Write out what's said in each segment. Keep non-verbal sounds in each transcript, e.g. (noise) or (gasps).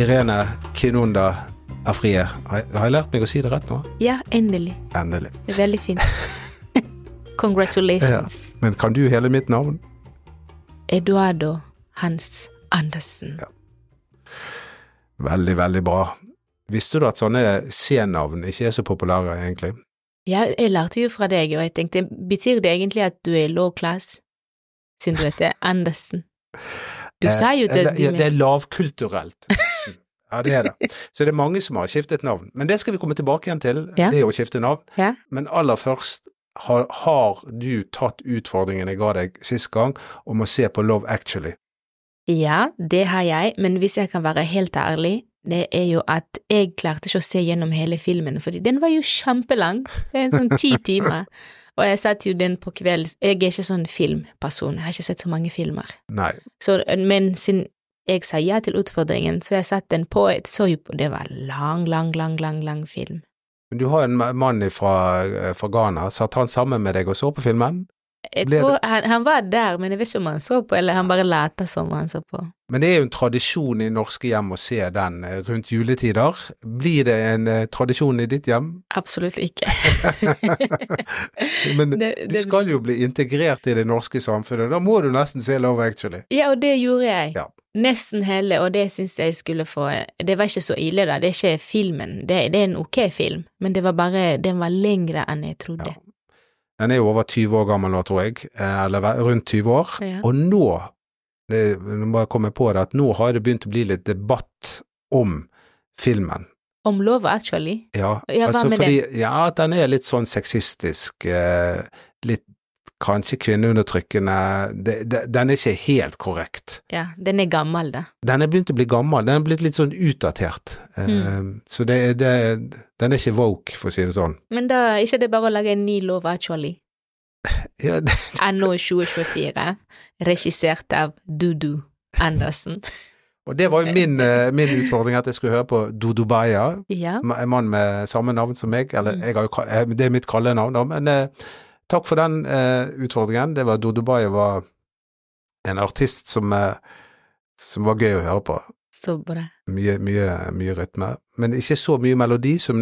Irene Kinunda Afrie. Har jeg lært meg å si det rett nå? Ja, endelig. Endelig. Det veldig fint. (laughs) Congratulations. Men kan du hele mitt navn? Eduardo Hans Andersen. Veldig, veldig bra. Visste du at sånne C-navn ikke er så populære, egentlig? Ja, jeg lærte jo fra deg, og jeg tenkte, betyr det egentlig at du er low class, siden du heter Andersen? (laughs) Du sier jo det, Eh, det er lavkulturelt. nesten. Ja, det er det. Så det er mange som har skiftet navn. Men det skal vi komme tilbake igjen til, Ja. det å skifte navn. Ja. Men aller først, har, har du tatt utfordringen jeg ga deg sist gang om å se på Love Actually? Ja, det har jeg, men hvis jeg kan være helt ærlig, det er jo at jeg klarte ikke å se gjennom hele filmen, fordi den var jo kjempelang, det er en sånn ti timer, (laughs) og jeg satt jo den på kveld, jeg er ikke sånn filmperson, jeg har ikke sett så mange filmer, Nei. så, men siden jeg sa ja til utfordringen, så jeg satt den på, jeg så jo på, det var lang, lang, lang, lang, lang film. Men Du har en mann fra, fra Ghana, satt han sammen med deg og så på filmen? Jeg Ble tror, han, han var der, men jeg vet ikke om han så på, eller han bare later som han så på. Men det er jo en tradisjon i norske hjem å se den eh, rundt juletider. Blir det en eh, tradisjon i ditt hjem? (laughs) Absolutt ikke. Men (laughs) Det- du skal jo bli integrert i det norske samfunnet, da må du nesten se Love Actually. Ja, og det gjorde jeg. Ja. Nesten hele, og det syns jeg skulle få Det var ikke så ille, da. Det er ikke filmen. Det, det er en ok film, men det var bare Den var lengre enn jeg trodde. Ja. Den er jo over 20 år gammel nå, tror jeg, eh, eller rundt 20 år. Ja. Og nå, det, nå må jeg komme på det, at nå har det begynt å bli litt debatt om filmen. Om Love Actually. Ja, Ja, hva altså med fordi, ja, den er litt sånn sexistisk, eh, litt kanskje kvinneundertrykkende, det, det, den er ikke helt korrekt. Ja, den er gammel, da. Den er begynt å bli gammel, den er blitt litt sånn utdatert, Mm. så det, det, den er ikke woke, for å si det sånn. Men da er ikke det bare å lage en ny lov, Actually? (laughs) Ja, det, NO 2024, regissert av Dudu Andersen. og det var jo min, eh, min utfordring, at jeg skulle høre på Dodo Baya, Ja. en mann med samme navn som meg, eller jeg har jo, eh, det er mitt kallenavn, da, men takk for den eh, utfordringen. Det var Dodo Baya var en artist som, eh, som var gøy å høre på. Så bra. Mye, mye, mye rytme, men ikke så mye melodi som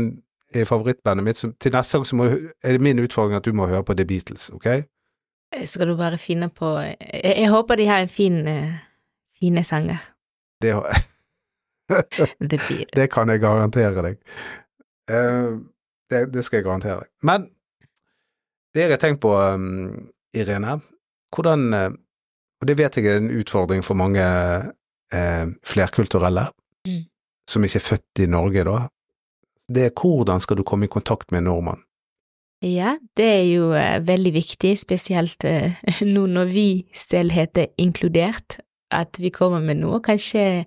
er favorittbandet mitt. Så til neste gang må, er det min utfordring at du må høre på The Beatles, ok? Skal du bare finne på Jeg, jeg håper de har en fin, eh, fine sanger. Det, har- (laughs) det kan jeg garantere deg. Uh, det, det skal jeg garantere deg. Men det jeg har tenkt på, um, Irene, hvordan eh, Og det vet jeg er en utfordring for mange eh, flerkulturelle, Mm. som ikke er født i Norge, da. Det er hvordan skal du komme i kontakt med en nordmann? Ja, det er jo eh, veldig viktig, spesielt eh, (laughs) nå når vi selv heter Inkludert, at vi kommer med noe, kanskje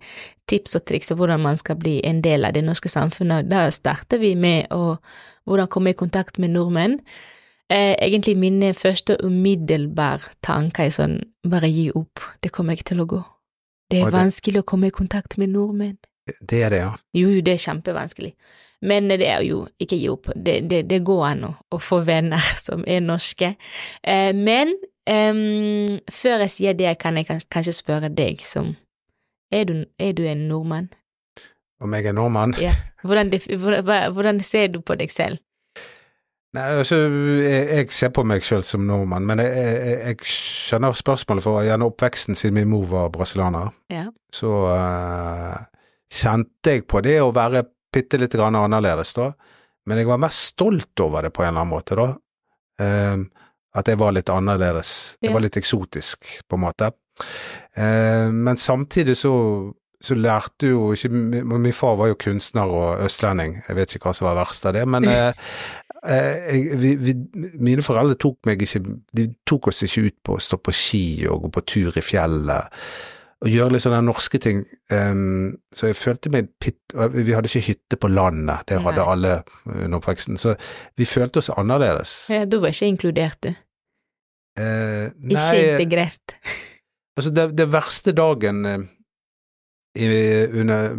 tips og triks om hvordan man skal bli en del av det norske samfunnet. Da starter vi med å hvordan komme i kontakt med nordmenn. Eh, egentlig mine første umiddelbare tanker er sånn, bare gi opp, det kommer ikke til å gå. Det er det- vanskelig å komme i kontakt med nordmenn. Det er det, ja. Jo, jo, det er kjempevanskelig. Men det er jo ikke gi opp. Det, det, det går an å, få venner (laughs) som er norske. Eh, men um, før jeg sier det, kan jeg kanskje spørre deg som Er du, er du en nordmann? Om jeg er nordmann? Ja. (laughs) Hvordan, hvordan ser du på deg selv? Nei, altså, jeg, ser på meg selv som nordmann, men jeg, jeg, jeg skjønner spørsmålet, for gjennom oppveksten siden min mor var brasilianer, Ja. så uh, kjente jeg på det å være bitte litt grann annerledes, da. Men jeg var mest stolt over det på en eller annen måte, da. Uh, at jeg var litt annerledes. Det var litt eksotisk, på en måte. Uh, men samtidig så så lærte jo ikke Min far var jo kunstner og østlending, jeg vet ikke hva som var verst av det, men (laughs) eh, jeg, vi, vi, mine foreldre tok meg ikke De tok oss ikke ut på å stå på ski og gå på tur i fjellet og gjøre litt sånne norske ting. Um, så jeg følte meg pitt... Vi hadde ikke hytte på landet, det hadde Nei. alle under oppveksten, så vi følte oss annerledes. ja du var ikke inkludert, du. Eh, Ikke integrert. (laughs) altså det, det verste dagen eh, i, under,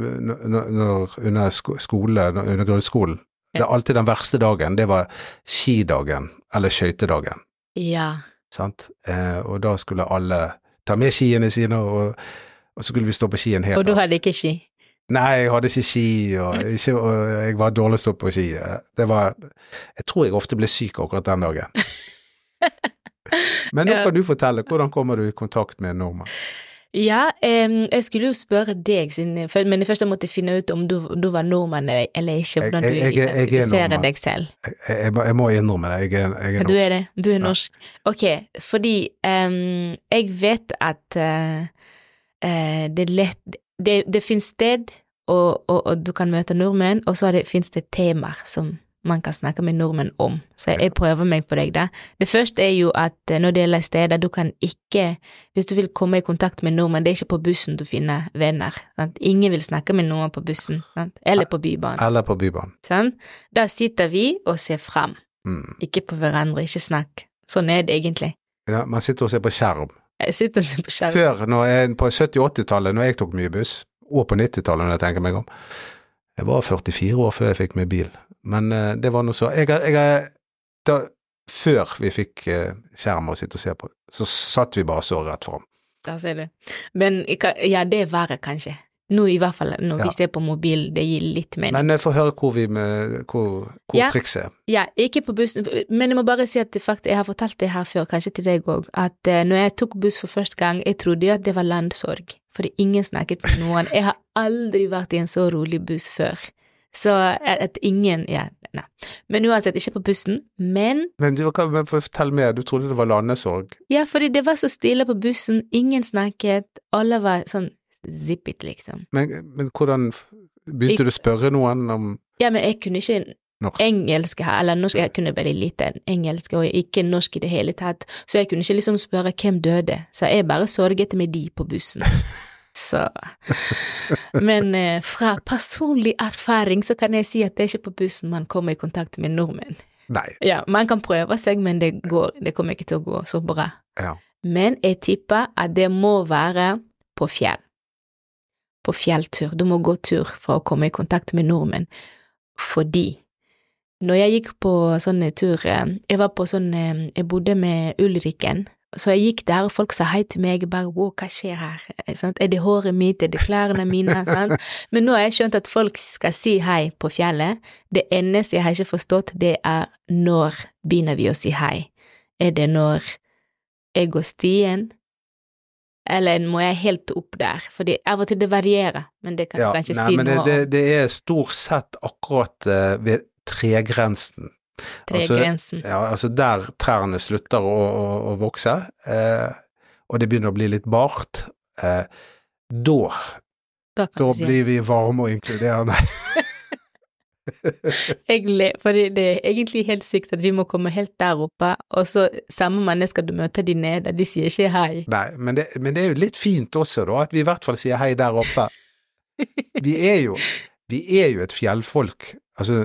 når, under sko- skole, under grunnskolen, det er alltid den verste dagen, det var skidagen, eller skøytedagen. Ja. Sant? Eh, og da skulle alle ta med skiene sine, og, og så skulle vi stå på skien hele hel Og du hadde ikke ski? Nei, jeg hadde ikke ski, og, ikke, og jeg var dårlig å stå på ski. Det var Jeg tror jeg ofte ble syk akkurat den dagen. (laughs) Men nå kan du fortelle, hvordan kommer du i kontakt med en nordmann? Ja, em, jeg skulle jo spørre deg, men først jeg måtte finne ut om du, du var nordmann eller ikke, hvordan Jeg- du jeg- jeg- er identifiserer deg selv. Jeg, må- innrømme det, jeg er, jeg er norsk. du er det? Du er Ja. norsk? Ok, fordi em, jeg vet at eh, eh, det er lett Det, det finnes sted, og, og, og du kan møte nordmenn, og så finnes det temaer som man kan snakke med nordmenn om. Så jeg, prøver meg på deg, da. Det første er jo at eh, når det gjelder steder, du kan ikke Hvis du vil komme i kontakt med nordmenn, det er ikke på bussen du finner venner. Sant? Ingen vil snakke med noen på bussen, sant? eller på Bybanen. Eller på Bybanen. Sant? Da sitter vi og ser fram, Mm. ikke på hverandre, ikke snakk. Sånn er det egentlig. Ja, man sitter og ser på skjerm. Jeg sitter og ser på skjerm. Før, jeg, på 70- og 80-tallet, når jeg tok mye buss, og på 90-tallet, når jeg tenker meg om Jeg var 44 år før jeg fikk meg bil, men eh, det var noe så Jeg, jeg, da, Før vi fikk eh, skjerm å sitte og se på, så satt vi bare så rett fram. Der ser du. Men ja, det er verre, kanskje. Nå i hvert fall når Ja. vi ser på mobil, det gir litt mening. Men jeg får høre hvor, vi med, hvor, hvor Ja. trikset er. Ja, ikke på bussen, men jeg må bare si at faktisk, jeg har fortalt det her før, kanskje til deg òg, at uh, når jeg tok buss for første gang, jeg trodde jo at det var landsorg, fordi ingen snakket med noen. Jeg har aldri vært i en så rolig buss før. Så at, at ingen Ja, nei. Men uansett, ikke på bussen. Men Men du kan fortell mer, du trodde det var landesorg? ja, fordi det var så stille på bussen, ingen snakket, alle var sånn zippet, liksom. Men, men hvordan Begynte jeg, du å spørre noen om Ja, men jeg kunne ikke norsk? engelsk her, eller norsk, jeg kunne veldig lite engelsk, og ikke norsk i det hele tatt, så jeg kunne ikke liksom spørre hvem døde, så jeg bare sørget med de på bussen. (laughs) Så Men eh, fra personlig erfaring så kan jeg si at det er ikke på bussen man kommer i kontakt med nordmenn. Nei. Ja, man kan prøve seg, men det går, det kommer ikke til å gå så bra. Ja. Men jeg tipper at det må være på fjell. På fjelltur. Du må gå tur for å komme i kontakt med nordmenn. Fordi når jeg gikk på sånne turer Jeg var på sånn eh, Jeg bodde med Ulrikken. Så jeg gikk der, og folk sa hei til meg, bare wow, hva skjer her? Eh, Sant? Er det håret mitt, er det klærne mine? (laughs) Sant? Men nå har jeg skjønt at folk skal si hei på fjellet. Det eneste jeg har ikke forstått, det er når begynner vi å si hei? Er det når jeg går stien, eller må jeg helt opp der? Fordi av og til det varierer, men det kan Ja, kanskje nei, si noe det, om. det er stort sett akkurat eh, ved tregrensen. Altså- Ja, altså der trærne slutter å, å, å vokse, eh, og det begynner å bli litt bart, eh, da, Da da si blir vi varme og inkluderende. (laughs) (laughs) Jeg le, det, det er egentlig helt sykt at vi må komme helt der oppe, og så samme mennesker du møter de nede, de sier ikke hei. Nei, men det, men det er jo litt fint også, da, at vi i hvert fall sier hei der oppe. (laughs) Vi er jo, vi er jo et fjellfolk. Altså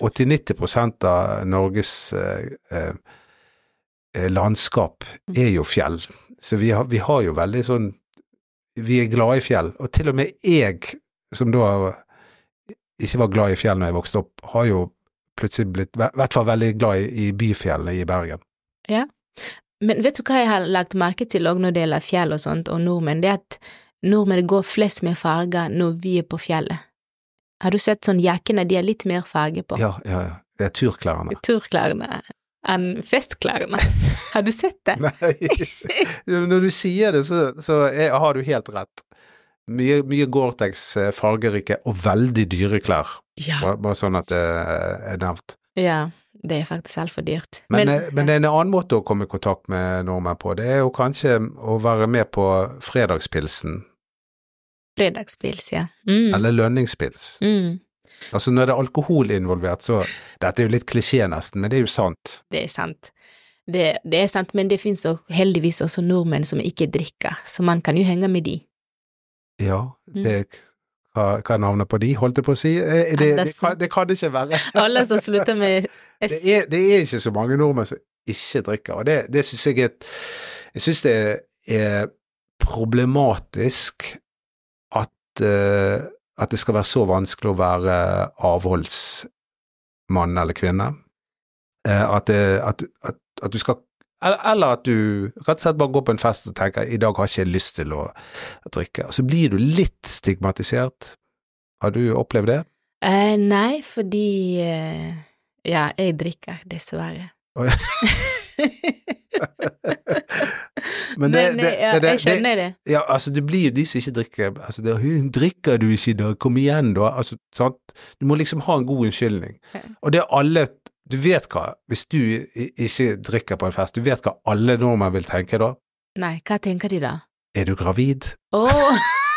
80-90% av Norges eh, eh, landskap er jo fjell. Så vi har, vi har jo veldig sånn Vi er glade i fjell. Og til og med jeg, som da ikke var glad i fjell når jeg vokste opp, har jo plutselig blitt i hvert fall veldig glad i, i byfjellene i Bergen. Ja, Men vet du hva jeg har lagt merke til òg når det gjelder fjell og sånt, og nordmenn, det er at nordmenn går flest med farger når vi er på fjellet. Har du sett sånn jakkene, de har litt mer farge på. Ja, ja, ja. Det er turklærne. Turklærne enn festklærne. (laughs) Har du sett det? Nei, (laughs) når du sier det, så, så er, har du helt rett. Mye, mye Gore-Tex, eh, fargerike og veldig dyre klær. Ja. Bare, bare sånn at det er nevnt. ja. Det er faktisk altfor dyrt. Men, men, men det er en annen måte å komme i kontakt med nordmenn på. Det er jo kanskje å være med på fredagspilsen, Fredagspils, ja. Mm. eller lønningspils. Mm. Altså når det er alkohol involvert, så Dette er jo litt klisjé nesten, men det er jo sant. Det er sant. Det, det er sant, men det finnes heldigvis også nordmenn som ikke drikker, så man kan jo henge med de. Ja, Mm. det hva, hva er navnet på de, holdt jeg på å si? Det, Det, det, kan, det kan det ikke være. (laughs) Alle som slutter med (laughs) S. Det er, det er ikke så mange nordmenn som ikke drikker, og det, det syns jeg er Jeg syns det er problematisk at, eh, at det skal være så vanskelig å være avholdsmann eller -kvinne. Eh, at, det, at, at, at du skal eller, at du rett og slett bare går på en fest og tenker i dag har ikke jeg lyst til å, å drikke. Og så blir du litt stigmatisert. Har du opplevd det? Eh, nei, fordi eh, Ja, jeg drikker, dessverre. (laughs) (laughs) Men, det, det, ja, det, jeg skjønner det. Ja, altså det blir jo de som ikke drikker altså det, «Hm, Drikker du ikke da? Kom igjen da. Altså, sant? Du må liksom ha en god unnskyldning. Og det er alle Du vet hva, hvis du ikke drikker på en fest, du vet hva alle nordmenn vil tenke da? Nei, hva tenker de da? Er du gravid? Åh! (laughs)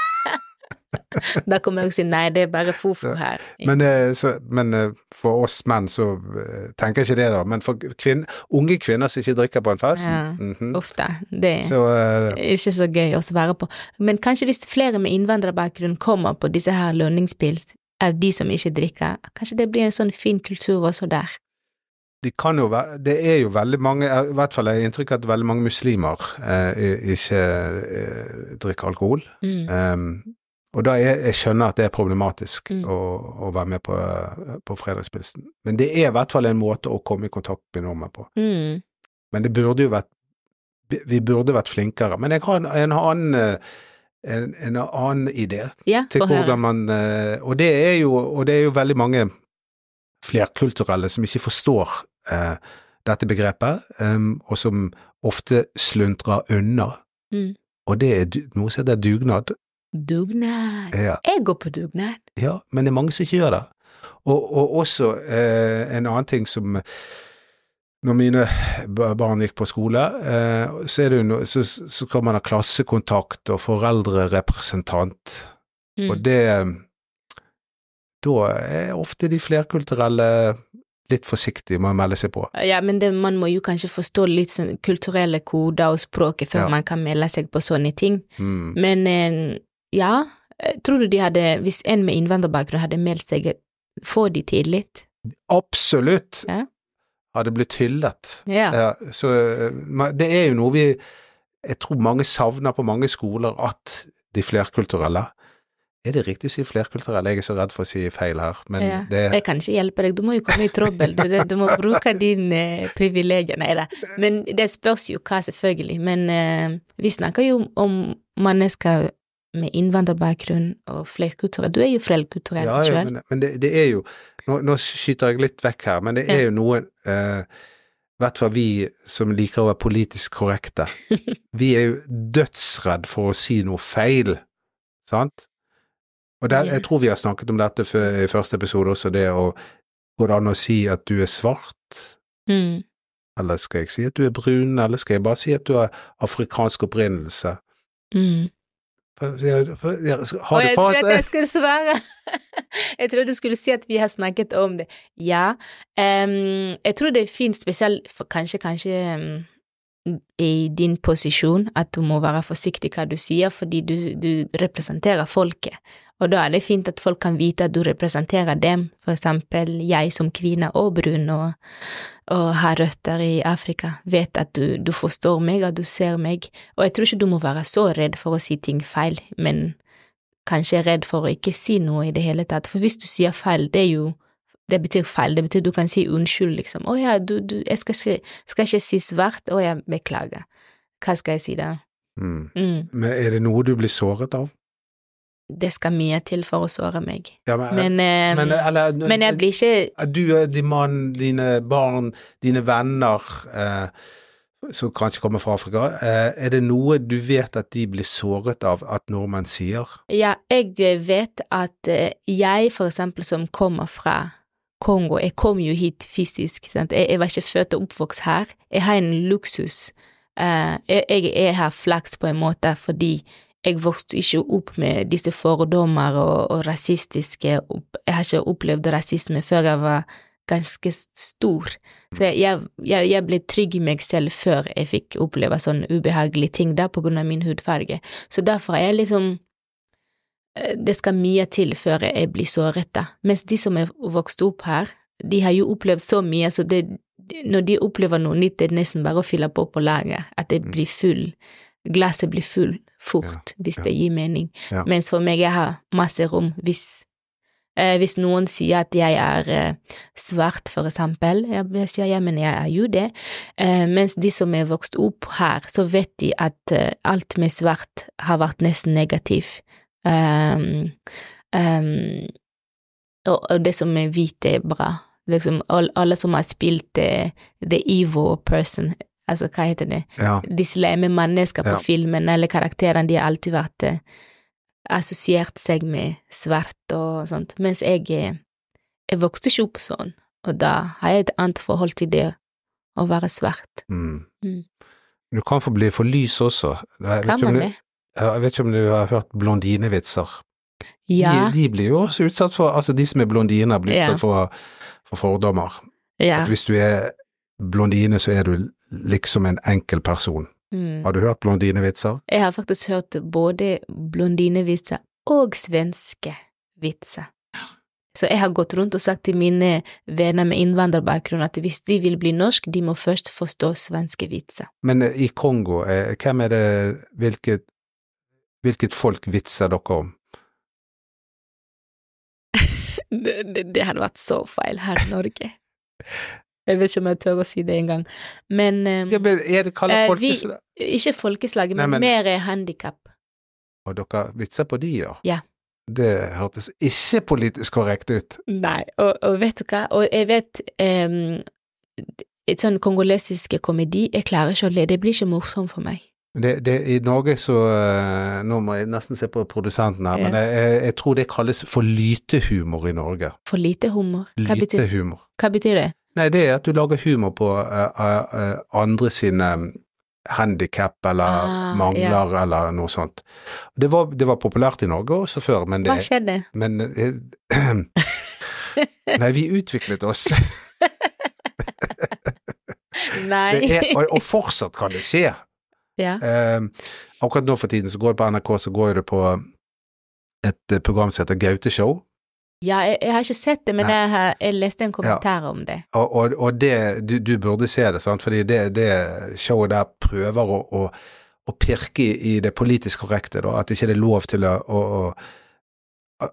(laughs) da kommer jeg og sier nei, det er bare fofo her. Men, eh, så, men eh, for oss menn så eh, tenker jeg ikke det, da. Men for kvinn, unge kvinner som ikke drikker på en fest Ja. mhm. Uff da, det er Så uh, ikke så gøy å svare på. Men kanskje hvis flere med innvandrerbakgrunn kommer på disse her lønningspils av de som ikke drikker, kanskje det blir en sånn fin kultur også der. de kan jo Det er jo veldig mange I hvert fall har jeg inntrykk av at veldig mange muslimer eh, ikke eh, drikker alkohol. Mm. Um, og da er, jeg skjønner at det er problematisk Mm. å, å være med på, på fredagspilsen. Men det er i hvert fall en måte å komme i kontakt med nordmenn på. Mm. Men det burde jo vært Vi burde vært flinkere. Men jeg har en, en annen en, en annen idé Ja, til hvordan man eh, Og det er jo, og det er jo veldig mange flerkulturelle som ikke forstår eh, dette begrepet, um, og som ofte sluntrer unna. Mm. Og det er noe som heter dugnad. Dugnad. Ja, Jeg går på dugnad. ja, men det er mange som ikke gjør det. Og, og også eh, en annen ting som når mine barn gikk på skole, eh, så, no, så, så kan man ha klassekontakt og foreldrerepresentant, Mm. og det Da er ofte de flerkulturelle litt forsiktige med å melde seg på. Ja, men det, man må jo kanskje forstå litt sånn kulturelle koder og språket før Ja. man kan melde seg på sånne ting. Mm. Men eh, ja, eh, tror du de hadde, hvis en med innvandrerbakgrunn hadde meldt seg, får de tillit? Absolutt Ja. hadde blitt hyllet. Ja. Ja, så eh, det er jo noe vi Jeg tror mange savner på mange skoler at de flerkulturelle Er det riktig å si flerkulturelle? Jeg er så redd for å si feil her, men ja. det Jeg kan ikke hjelpe deg, du må jo komme i trøbbel, du, du må bruke dine privilegier, nei da. Men det spørs jo hva, selvfølgelig. Men eh, vi snakker jo om mennesker med innvandrerbakgrunn og flerkulturell. Du er jo flerkulturell Ja, ja, sjøl. men, men det, det er jo nå, nå skyter jeg litt vekk her, men det er Ja. jo noe eh, hvert fall vi som liker å være politisk korrekte. (laughs) Vi er jo dødsredd for å si noe feil, sant? Og der, jeg tror vi har snakket om dette i første episode også, det å Går det an å si at du er svart? Mm. Eller skal jeg si at du er brun, eller skal jeg bare si at du har afrikansk opprinnelse? Mm. For, har du fått det? jeg skulle svare. (laughs) jeg trodde du skulle si at vi har snakket om det. Ja. Um, jeg tror det er fint, spesielt for kanskje, kanskje um, i din posisjon, at du må være forsiktig hva du sier, fordi du, du representerer folket. Og da er det fint at folk kan vite at du representerer dem, for eksempel jeg som kvinne og brun og, og har røtter i Afrika, vet at du, du forstår meg, at du ser meg, og jeg tror ikke du må være så redd for å si ting feil, men kanskje redd for å ikke si noe i det hele tatt, for hvis du sier feil, det er jo det betyr feil, det betyr du kan si unnskyld, liksom. Å ja, du, du, jeg skal, skal ikke si svart, å ja, beklager. Hva skal jeg si da? Mm. Mm. Men er det noe du blir såret av? Det skal mye til for å såre meg. Ja, men, Men, eh, men, eller, men jeg blir ikke Du og din mann, dine barn, dine venner eh, som kanskje kommer fra Afrika, eh, er det noe du vet at de blir såret av at nordmenn sier? Ja, jeg vet at eh, jeg, for eksempel, som kommer fra Kongo, jeg kom jo hit fysisk? Jeg, jeg var ikke født og oppvokst her. Jeg har en luksus. Eh, jeg, jeg er her flaks på en måte fordi jeg vokste ikke opp med disse fordommer og, og rasistiske Jeg har ikke opplevd rasisme før jeg var ganske stor. Så jeg, jeg, jeg, jeg ble trygg i meg selv før jeg fikk oppleve sånne ubehagelige ting da, på grunn av min hudfarge. Så derfor er jeg liksom eh, Det skal mye til før jeg blir såret. Mens de som er vokst opp her, de har jo opplevd så mye, så det, når de opplever noe nytt, det er nesten bare å fylle på på laget. At det blir full. Glasset blir full fort, hvis det gir mening. Mens for meg, jeg har masse rom. Hvis, eh, hvis noen sier at jeg er eh, svart, for eksempel, jeg, jeg sier ja, men jeg er jo det. Eh, mens de som er vokst opp her, så vet de at eh, alt med svart har vært nesten negativ. Um, Um, og, og, det som er hvit, er bra. Liksom, alle, alle som har spilt uh, The Evil Person, altså hva heter det, Ja. de slemme menneskene på Ja. filmen, eller karakterene, de har alltid vært uh, assosiert seg med svart og sånt, mens jeg, eh, jeg vokste ikke opp sånn, og da har jeg et annet forhold til det å være svart. Mm. Mm. Du kan få bli for lys også. Jeg vet, Kan man du, det? jeg vet ikke om du har hørt blondinevitser. Ja, De, de blir jo også utsatt for, altså de som er blondiner blir Ja. for, for fordommer. ja. At hvis du er blondine, så er du liksom en enkel person. Mm. Har du hørt blondinevitser? Jeg har faktisk hørt både blondinevitser og svenske vitser. Så jeg har gått rundt og sagt til mine venner med innvandrerbakgrunn at hvis de vil bli norsk, de må først forstå svenske vitser. Men eh, i Kongo, eh, hvem er det, hvilket, hvilket folk vitser dere om? (laughs) Det, det, det hadde vært så feil her i Norge. (laughs) Jeg vet ikke om jeg tør å si det engang. Men eh, Ja, men er det kalt folkeslag? vi- ikke ikke folkeslaget, Nei, men, men- mer handikap. Og dere vitser på de, ja? Ja. Det hørtes ikke politisk korrekt ut. Nei, og, og vet du hva, og jeg vet um, Et sånn kongolesisk komedi, jeg klarer ikke å le, det blir ikke morsomt for meg. Det, det, I Norge så eh, Nå må jeg nesten se på produsenten her, Ja. men jeg, jeg, tror det kalles for lytehumor i Norge. For lite humor. Hva betyr, Lytehumor. hva betyr det? Nei, det er at du lager humor på eh, eh, andre sine handikap eller Ah, mangler eller noe sånt. Det var, det var populært i Norge også før, men det Hva skjedde? Men eh, (clears throat) Nei, vi utviklet oss. (laughs) Nei. Det er, og, og fortsatt kan det skje. ja. Eh, akkurat nå for tiden så går det på NRK, så går det på et program som heter Gaute-show. Ja, jeg, jeg har ikke sett det, men jeg, har, jeg leste en kommentar om det. Og, og, og det, du, du burde se det, sant? fordi det, det showet der prøver å, å, å pirke i det politisk korrekte, da, at ikke det er lov til å, å, å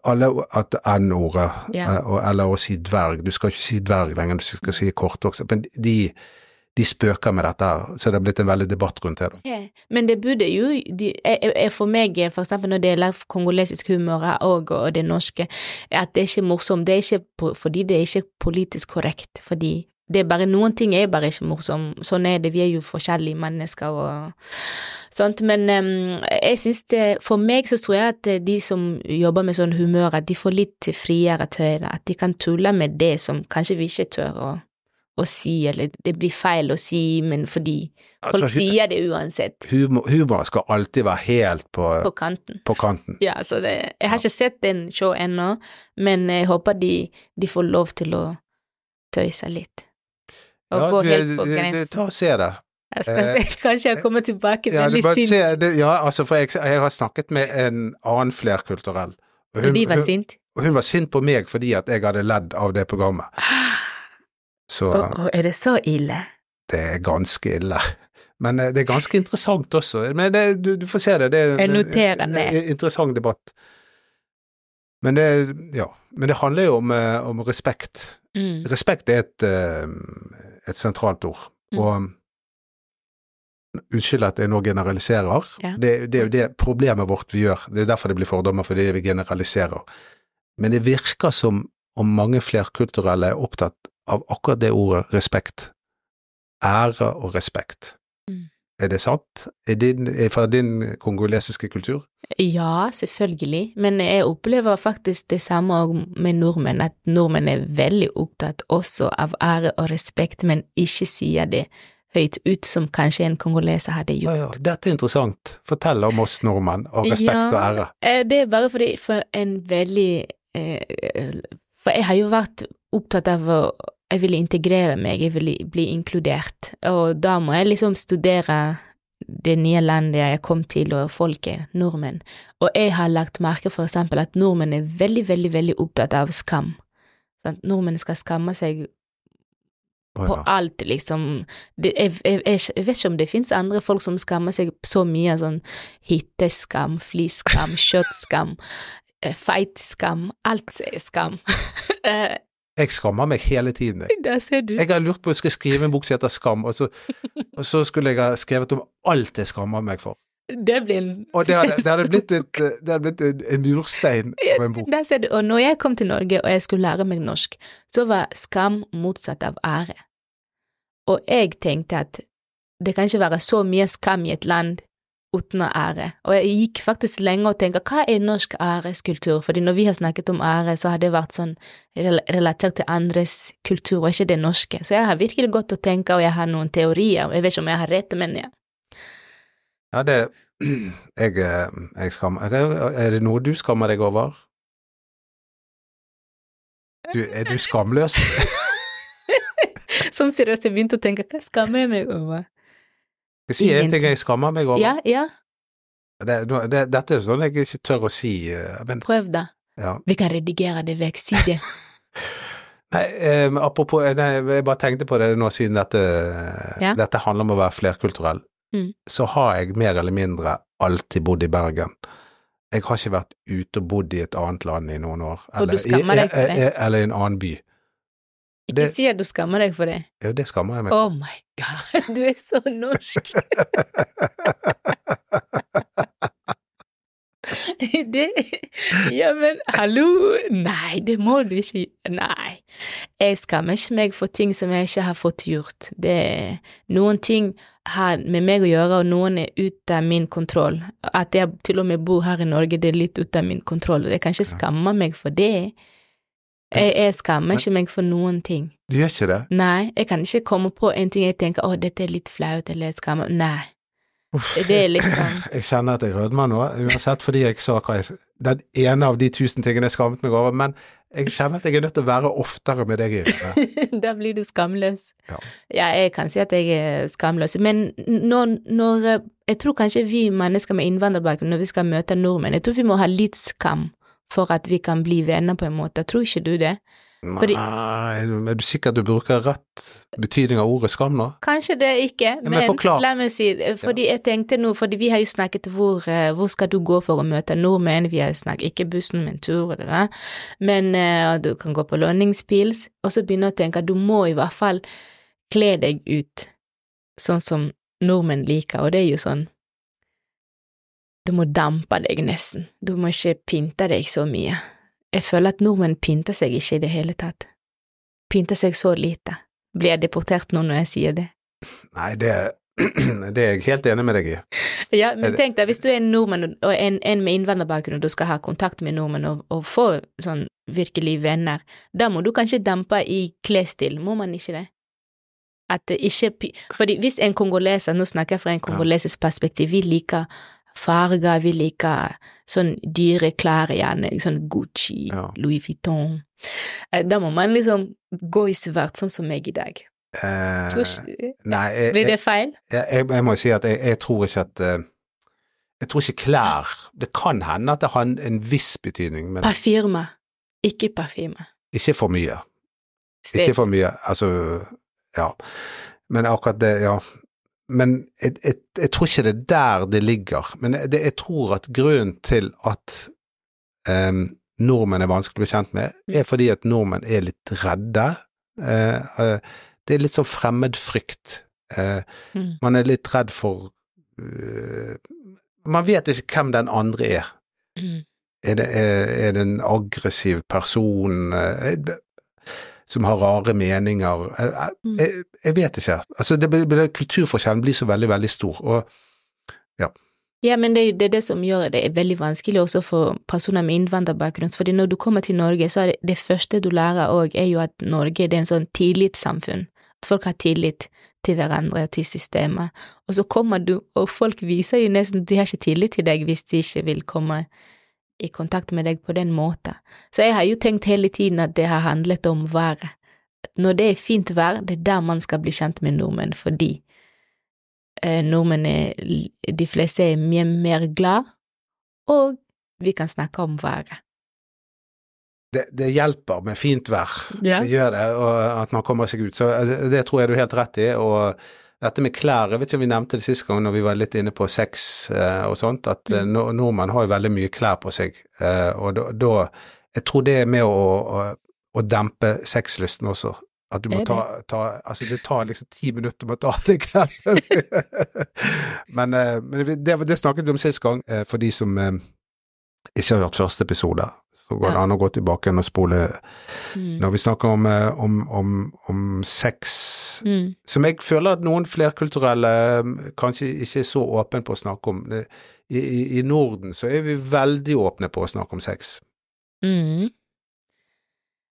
alle, at N-ordet, Ja. eh, eller å si dverg, du skal ikke si dverg lenger, du skal si kortvokst, men de, de spøker med dette så det har blitt en veldig debatt rundt det. Men det burde jo de, For meg, for eksempel når det gjelder kongolesisk humor og, og det norske, at det er ikke morsomt, det er ikke fordi det er ikke politisk korrekt, fordi det er bare Noen ting er bare ikke morsomt, sånn er det, vi er jo forskjellige mennesker og sånt, men um, jeg synes det For meg så tror jeg at de som jobber med sånn humør, at de får litt friere tøyler, at de kan tulle med det som kanskje vi ikke tør å, å si, eller det blir feil å si, men fordi folk Altså, sier det uansett. Humor, humor skal alltid være helt på, På kanten. på kanten. Ja, så det, jeg har ikke sett den show ennå, men jeg håper de, de får lov til å tøyse litt. Og Ja, gå du- helt på grensen. Ta og se det. Jeg skal eh, se, (laughs) kanskje jeg kommer tilbake Ja, veldig sint. ja, altså, for jeg, jeg har snakket med en annen flerkulturell. og Og de var hun, sint. hun var sint på meg fordi at jeg hadde ledd av det programmet. (gasps) Så Å, å, er det så ille? det er ganske ille. Men eh, det er ganske interessant også. Men det, du, du får se det. det er en, ned. en interessant debatt. Men det, ja, men det handler jo om, eh, om respekt. Mm. Respekt er et, eh, et sentralt ord. Mm. Og Unnskyld at jeg nå generaliserer. Ja. Det, det er jo det problemet vårt vi gjør. Det er derfor det blir fordommer, fordi vi generaliserer. Men det virker som om mange flerkulturelle er opptatt av akkurat det ordet respekt. Ære og respekt. Mm. Er det sant? Er er fra din kongolesiske kultur? Ja, selvfølgelig, men jeg opplever faktisk det samme med nordmenn, at nordmenn er veldig opptatt også av ære og respekt, men ikke sier det høyt ut som kanskje en kongoleser hadde gjort. ja, dette er interessant. Fortell om oss nordmenn, og respekt Ja. og ære. Eh, Det er bare fordi for en veldig eh, For jeg har jo vært opptatt av Jeg ville integrere meg, jeg ville bli inkludert, og da må jeg liksom studere det nye landet jeg kom til, og folket, nordmenn. Og jeg har lagt merke for eksempel at nordmenn er veldig, veldig, veldig opptatt av skam. at Nordmenn skal skamme seg på på ja. alt, liksom. Det, jeg, jeg, jeg, vet ikke om det finnes andre folk som skammer seg så mye, sånn hytteskam, fliskam, kjøttskam, (laughs) eh, feitskam, alt er skam. (laughs) Jeg skammer meg hele tiden. jeg. Der ser du. Jeg har lurt på om jeg skal skrive en bok som heter Skam, og så, og så skulle jeg ha skrevet om alt jeg skammer meg for. Det blir en Og det hadde, det hadde (laughs) blitt, et, det hadde blitt en, en murstein av en bok. Der ser du. Og når jeg kom til Norge og jeg skulle lære meg norsk, så var skam motsatt av ære. Og jeg tenkte at det kan ikke være så mye skam i et land uten ære. Og jeg gikk faktisk lenge og tenkte hva er norsk æreskultur? Fordi når vi har snakket om ære, så har det vært sånn relatert til andres kultur, og ikke det norske. Så jeg har virkelig gått og tenkt, og jeg har noen teorier, og jeg vet ikke om jeg har rett, men ja. Ja, det (clears throat) jeg, eh, jeg skammer Er det noe du skammer deg over? Du, er du skamløs? (laughs) Sånn seriøst, jeg begynte å tenke hva skammer jeg meg over? Jeg si en ting jeg skammer meg over. Ja, ja, Det, det, dette er jo sånn jeg ikke tør å si, eh, men prøv da. ja. Vi kan redigere det vekk, si det. (laughs) Nei, eh, apropos eh, nei, Jeg bare tenkte på det nå siden dette, Ja. dette handler om å være flerkulturell. Mm. Så har jeg mer eller mindre alltid bodd i Bergen. Jeg har ikke vært ute og bodd i et annet land i noen år. I- i- Eller i en annen by. Ikke Det- si at du skammer deg for det. Ja, det skammer jeg meg Oh my god, (laughs) du er så norsk. (laughs) det Ja, men hallo! Nei, det må du ikke Nei. Jeg skammer ikke meg for ting som jeg ikke har fått gjort. Det Noen ting har med meg å gjøre, og noen er ute av min kontroll. At jeg til og med bor her i Norge, det er litt ute av min kontroll. Jeg kan ikke skamme meg for det. Jeg, jeg skammer ikke meg for noen ting. Du gjør ikke det? Nei, jeg kan ikke komme på en ting jeg tenker å, dette er litt flaut eller jeg skammer Nei. Uff, Det er liksom (clears throat) Jeg kjenner at jeg rødmer nå, uansett fordi jeg sa hva jeg Den ene av de tusen tingene jeg skammet meg over, men jeg kjenner at jeg er nødt til å være oftere med deg, Irene. (laughs) Da blir du skamløs. Ja. Ja, jeg kan si at jeg er skamløs, men når, når Jeg tror kanskje vi mennesker med innvandrerbakgrunn, når vi skal møte nordmenn, jeg tror vi må ha litt skam for at vi kan bli venner på en måte. Tror ikke du det? Fordi- Nei, er du sikker at du bruker rett betydning av ordet skam nå? Kanskje det ikke, men men, forklar. la meg si Fordi jeg tenkte nå, fordi vi har jo snakket hvor, eh, hvor skal du gå for å møte nordmenn, vi har snakket ikke bussen, men tur, eller der, men og du kan gå på lønningspils, og så begynner jeg å tenke at du må i hvert fall kle deg ut sånn som nordmenn liker, og det er jo sånn Du må dampe deg nesten, du må ikke pynte deg så mye. Jeg føler at nordmenn pynter seg ikke i det hele tatt. Pynter seg så lite. Blir jeg deportert nå når jeg sier det? Nei, det, (clears throat) det er jeg helt enig med deg i. Ja, men tenk deg, hvis du er en nordmann og- en, en med innvandrerbakgrunn, og du skal ha kontakt med nordmenn og, og få sånn virkelig venner, da må du kanskje dampe i klesstil, må man ikke det? At det ikke Fordi hvis en kongoleser, nå snakker jeg fra en kongolesisk perspektiv, vi liker farger, vi liker sånn dyre klær gjerne, sånn Gucci, Ja. Louis Vuitton. Eh, Da må man liksom gå i svart, sånn som meg i dag. Eh, ikke, nei, jeg, blir det feil? jeg, jeg må si at jeg, jeg tror ikke at eh, Jeg tror ikke klær Det kan hende at det har en, en viss betydning, men Parfyme, ikke parfyme. ikke for mye. Ikke for mye, altså Ja. Men akkurat det, ja. Men jeg, jeg, jeg tror ikke det er der det ligger. Men jeg, jeg tror at grunnen til at um, nordmenn er vanskelig å bli kjent med, er fordi at nordmenn er litt redde. Uh, uh, det er litt sånn fremmedfrykt. Uh, Mm. Man er litt redd for Man vet ikke hvem den andre er. Mm. Er det, er, er det en aggressiv person som har rare meninger? Eh, eh, Mm. Jeg, jeg vet ikke. Altså, det, blir- blir- kulturforskjellen blir så veldig, veldig stor. Og Ja, Ja, men det er det, er det som gjør det veldig vanskelig også for personer med innvandrerbakgrunn, fordi når du kommer til Norge, så er det, det første du lærer òg, er jo at Norge det er en sånn tillitssamfunn, at folk har tillit til hverandre, til systemet, og så kommer du, og folk viser jo nesten de har ikke tillit til deg hvis de ikke vil komme i kontakt med deg på den måten. Så jeg har jo tenkt hele tiden at det har handlet om været. Når det er fint vær, det er der man skal bli kjent med nordmenn, fordi eh, nordmenn er De fleste er mye mer glad, og vi kan snakke om været. det, det hjelper med fint vær. yeah. Det gjør det, og at man kommer seg ut. Så eh, det tror jeg du er helt rett i. Og dette med klær, jeg vet ikke om vi nevnte det sist gang når vi var litt inne på sex eh, og sånt, at mm. nord- nordmenn har jo veldig mye klær på seg, eh, og da, Jeg tror det er med å, å, å dempe sexlysten også. At du må ta, ta Altså, det tar liksom ti minutter med å ta det klærne. (laughs) men eh, men det, det snakket vi om sist gang, eh, for de som eh, ikke har hørt første episode. Så går det an å gå tilbake og spole Mm. når vi snakker om, eh, om, om, om sex, Mm. som jeg føler at noen flerkulturelle eh, kanskje ikke er så åpne på å snakke om. I, i, I Norden så er vi veldig åpne på å snakke om sex. Mm.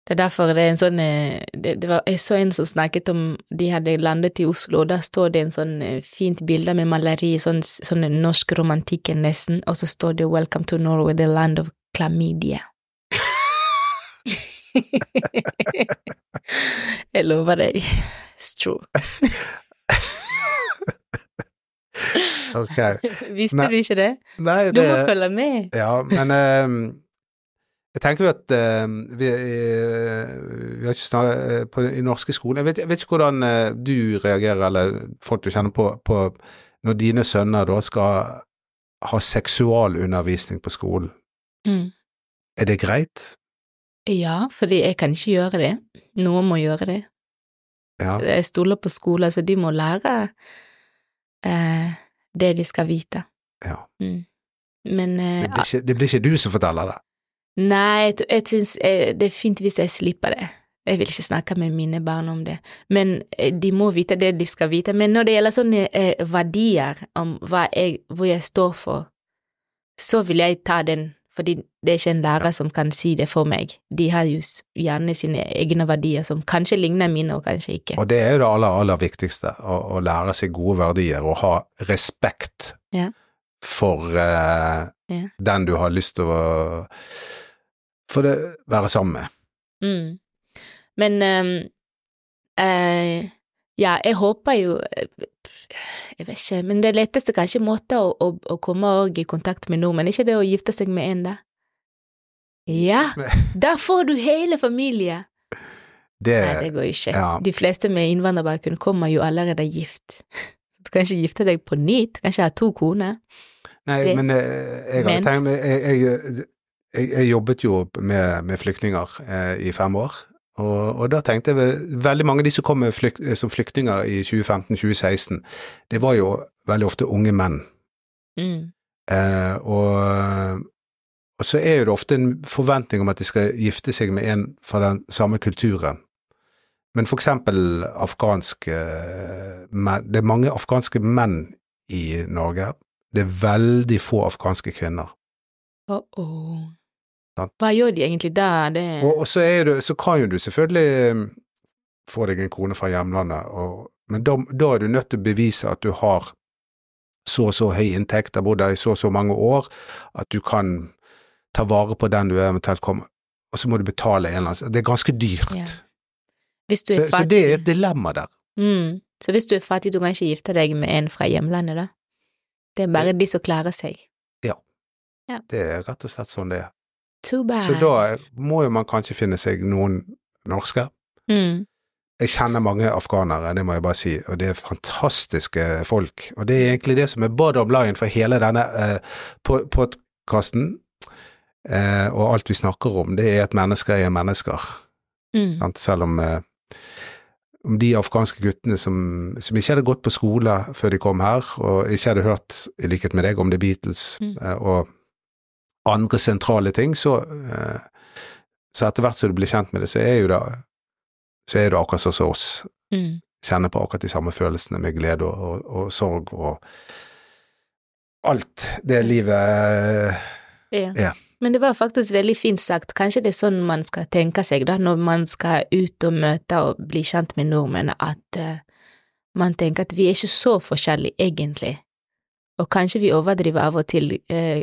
Det er derfor det er en sånn eh, det, det var, Jeg så en som snakket om De hadde landet i Oslo, og der står det en sånn eh, fint bilde med maleri, sånn, sånn norsk romantikk nesten, og så står det 'Welcome to Norway, the land of chlamydia'. Jeg lover deg, it's true. okay. Visste Nei. du ikke det? Nei, Du må følge med. Ja, men eh, jeg tenker jo at eh, vi, uh, vi har ikke snakket på, i norske skoler jeg vet, jeg vet ikke hvordan eh, du reagerer, eller folk du kjenner på, på når dine sønner da skal ha seksualundervisning på skolen. Mm. Er det greit? Ja, fordi jeg kan ikke gjøre det. Noen må gjøre det. Ja. Jeg stoler på skolen, så de må lære eh, det de skal vite. ja. Mm. Men eh, Det, blir ikke, det blir ikke du som forteller det. Nei, jeg, jeg syns eh, det er fint hvis jeg slipper det. Jeg vil ikke snakke med mine barn om det. Men eh, de må vite det de skal vite. Men når det gjelder sånne eh, verdier om jeg, hvor jeg står for, så vil jeg ta den, fordi det er ikke en lærer som kan si det for meg. De har jo gjerne sine egne verdier som kanskje ligner mine, og kanskje ikke. Og det er jo det aller, aller viktigste, å, å lære seg gode verdier og ha respekt Ja. for eh, Ja. den du har lyst til å for det, være sammen med. Mm. Men ehm, eh, ja, jeg håper jo eh, Jeg vet ikke, men det letteste kanskje måte å, å, å komme i kontakt med nordmenn, ikke det å gifte seg med en, da? Ja, (laughs) da får du hele familien! Det, Nei, det går ikke. ja. De fleste med innvandrerbakgrunn kommer jo allerede gift. (laughs) Du kan ikke gifte deg på nytt, du kan ikke ha to koner. nei, det- men eh, jeg har tenkt jeg, jeg, jeg, jeg jobbet jo med, med flyktninger eh, i fem år, og, og da tenkte jeg veldig mange av de som kom flykt, som flyktninger i 2015-2016, det var jo veldig ofte unge menn. Mm. Eh, og, og så er jo det ofte en forventning om at de skal gifte seg med en fra den samme kulturen. Men for eksempel afghanske menn Det er mange afghanske menn i Norge. Det er veldig få afghanske kvinner. Uh oh. Sant. Hva gjør de egentlig da? Det... Og, og så, det, så kan jo du selvfølgelig eh, få deg en kone fra hjemlandet, og, men da, da er du nødt til å bevise at du har så og så høy inntekt, har bodd der i så og så mange år, at du kan ta vare på den du eventuelt kommer Og så må du betale en eller annen Det er ganske dyrt. Ja. Du Så, så det er et dilemma der. Mm. Så hvis du er fattig, du kan ikke gifte deg med en fra hjemlandet, da? Det er bare de som klarer seg. Ja, Det er rett og slett sånn det er. Så da må jo man kanskje finne seg noen norske. mm. Jeg kjenner mange afghanere, det må jeg bare si, og det er fantastiske folk. Og det er egentlig det som er bottom line for hele denne eh, podkasten, eh, og alt vi snakker om, det er at mennesker er mennesker. Mm. Selv om, eh, om de afghanske guttene som, som ikke hadde gått på skole før de kom her, og ikke hadde hørt, i likhet med deg, om The Beatles Mm. eh, og andre sentrale ting, så, eh, så etter hvert som du blir kjent med det, så er jo det så er det akkurat sånn som oss. Mm. Kjenner på akkurat de samme følelsene med glede og, og, og sorg og alt det livet Ja. er. Men det var faktisk veldig fint sagt. Kanskje det er sånn man skal tenke seg da, når man skal ut og møte og bli kjent med nordmenn, at uh, man tenker at vi er ikke så forskjellige, egentlig. Og kanskje vi overdriver av og til eh,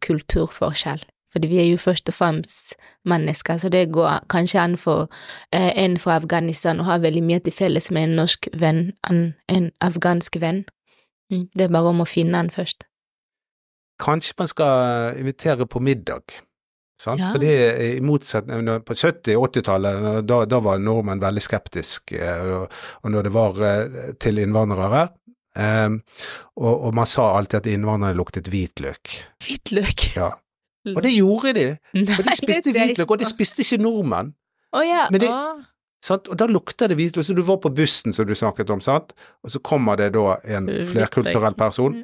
kulturforskjell. Fordi vi er jo først og fremst mennesker, så det går kanskje an for eh, en fra Afghanistan å ha veldig mye til felles med en norsk venn, en, en afghansk venn. Mm. Det er bare om å finne han først. Kanskje man skal invitere på middag. Sant? Ja. For det er i motsetning På 70- og 80-tallet, da, da var nordmenn veldig skeptiske, og, og når det var eh, til innvandrere eh, og, og man sa alltid at innvandrerne luktet hvitløk. Hvitløk. Ja. Og det (laughs) gjorde de, Nei, for de spiste hvitløk, og det spiste ikke nordmenn. Oh, ja, Men det- oh. Sant? Og da lukter det hvitløk. Så du var på bussen som du snakket om, sant, og så kommer det da en flerkulturell person,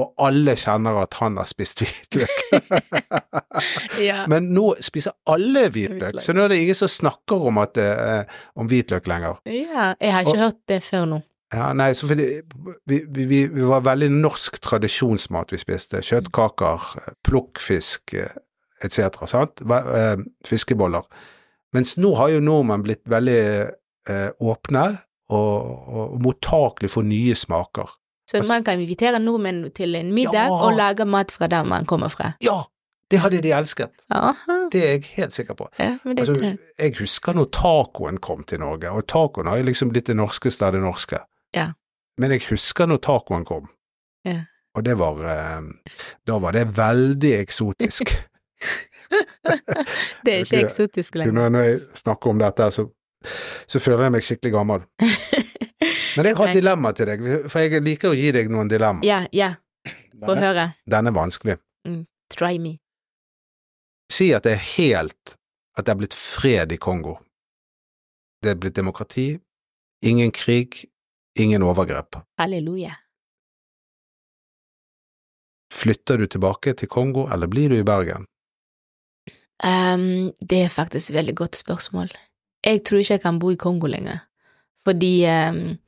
og alle kjenner at han har spist hvitløk. (laughs) Ja. Men nå spiser alle hvitløk, så nå er det ingen som snakker om, at er om hvitløk lenger. ja. Jeg har ikke hørt det før nå. Ja, nei, så fordi vi, vi, vi, var veldig norsk tradisjonsmat vi spiste. Kjøttkaker, plukkfisk etc., sant? Eh, Fiskeboller. Mens nå har jo nordmenn blitt veldig eh, åpne og, og mottakelige for nye smaker. Så man kan invitere nordmenn til en middag Ja. og lage mat fra der man kommer fra. Ja, det hadde de elsket. Aha. Det er jeg helt sikker på. Ja, Altså, jeg husker når tacoen kom til Norge, og tacoen har jo liksom blitt det norskeste av det norske. Ja. Men jeg husker når tacoen kom, Ja. og det var eh, Da var det veldig eksotisk. (laughs) (laughs) Det er ikke eksotisk lenger. Når, jeg snakker om dette, så, så føler jeg meg skikkelig gammel. (laughs) Men jeg har et dilemma til deg, for jeg liker å gi deg noen dilemma. Ja, ja, få høre. den er vanskelig. Try me. Si at det er helt At det er blitt fred i Kongo. Det er blitt demokrati, ingen krig, ingen overgrep. Halleluja. Flytter du tilbake til Kongo, eller blir du i Bergen? Um, det er faktisk et veldig godt spørsmål. Jeg tror ikke jeg kan bo i Kongo lenger, fordi um,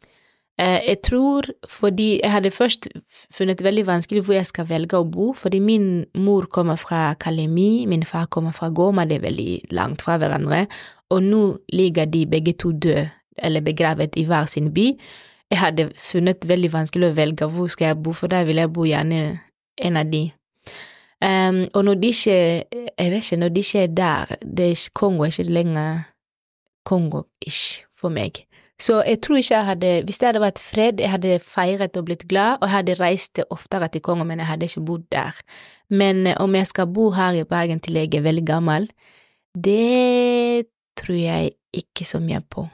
eh, Jeg tror fordi jeg hadde først funnet det veldig vanskelig hvor jeg skal velge å bo, fordi min mor kommer fra Kalemi, min far kommer fra Goma, det er veldig langt fra hverandre, og nå ligger de begge to døde, eller begravet i hver sin by. Jeg hadde funnet veldig vanskelig å velge hvor skal jeg bo, for der vil jeg bo gjerne en av de. Um, og når de ikke Jeg vet ikke, når de ikke er der, det er Kongo er ikke lenger Kongo-ish for meg. Så jeg tror ikke jeg hadde Hvis det hadde vært fred, jeg hadde feiret og blitt glad, og jeg hadde reist oftere til Kongo, men jeg hadde ikke bodd der. Men eh, om jeg skal bo her i Bergen til jeg er veldig gammel, det tror jeg ikke så mye på.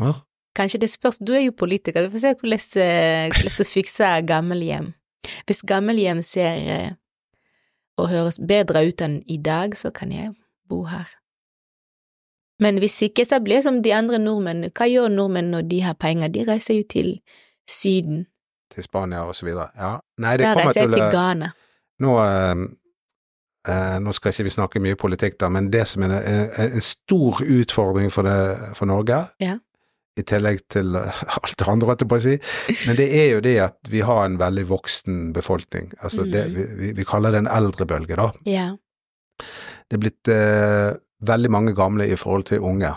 Ja. Kanskje det spørs, du er jo politiker, vi får se hvordan eh, hvordan du (laughs) fikser gammelhjem. Hvis gammelhjem ser eh, og høres bedre ut enn i dag, så kan jeg bo her. Men hvis ikke, så blir jeg som de andre nordmennene. Hva gjør nordmenn når de har penger? De reiser jo til Syden. Til Spania og så videre. Ja. Nei, det Da kommer reiser jeg til til Ghana. Nå, eh, eh, nå skal ikke vi snakke mye politikk, da, men det som er en, en stor utfordring for, det, for Norge, Ja. I tillegg til (laughs) alt det andre, holdt jeg på å si, men det er jo det at vi har en veldig voksen befolkning. Altså det, Mhm. vi, vi, kaller det en eldrebølge, da. Ja. Det er blitt eh, veldig mange gamle i forhold til unge,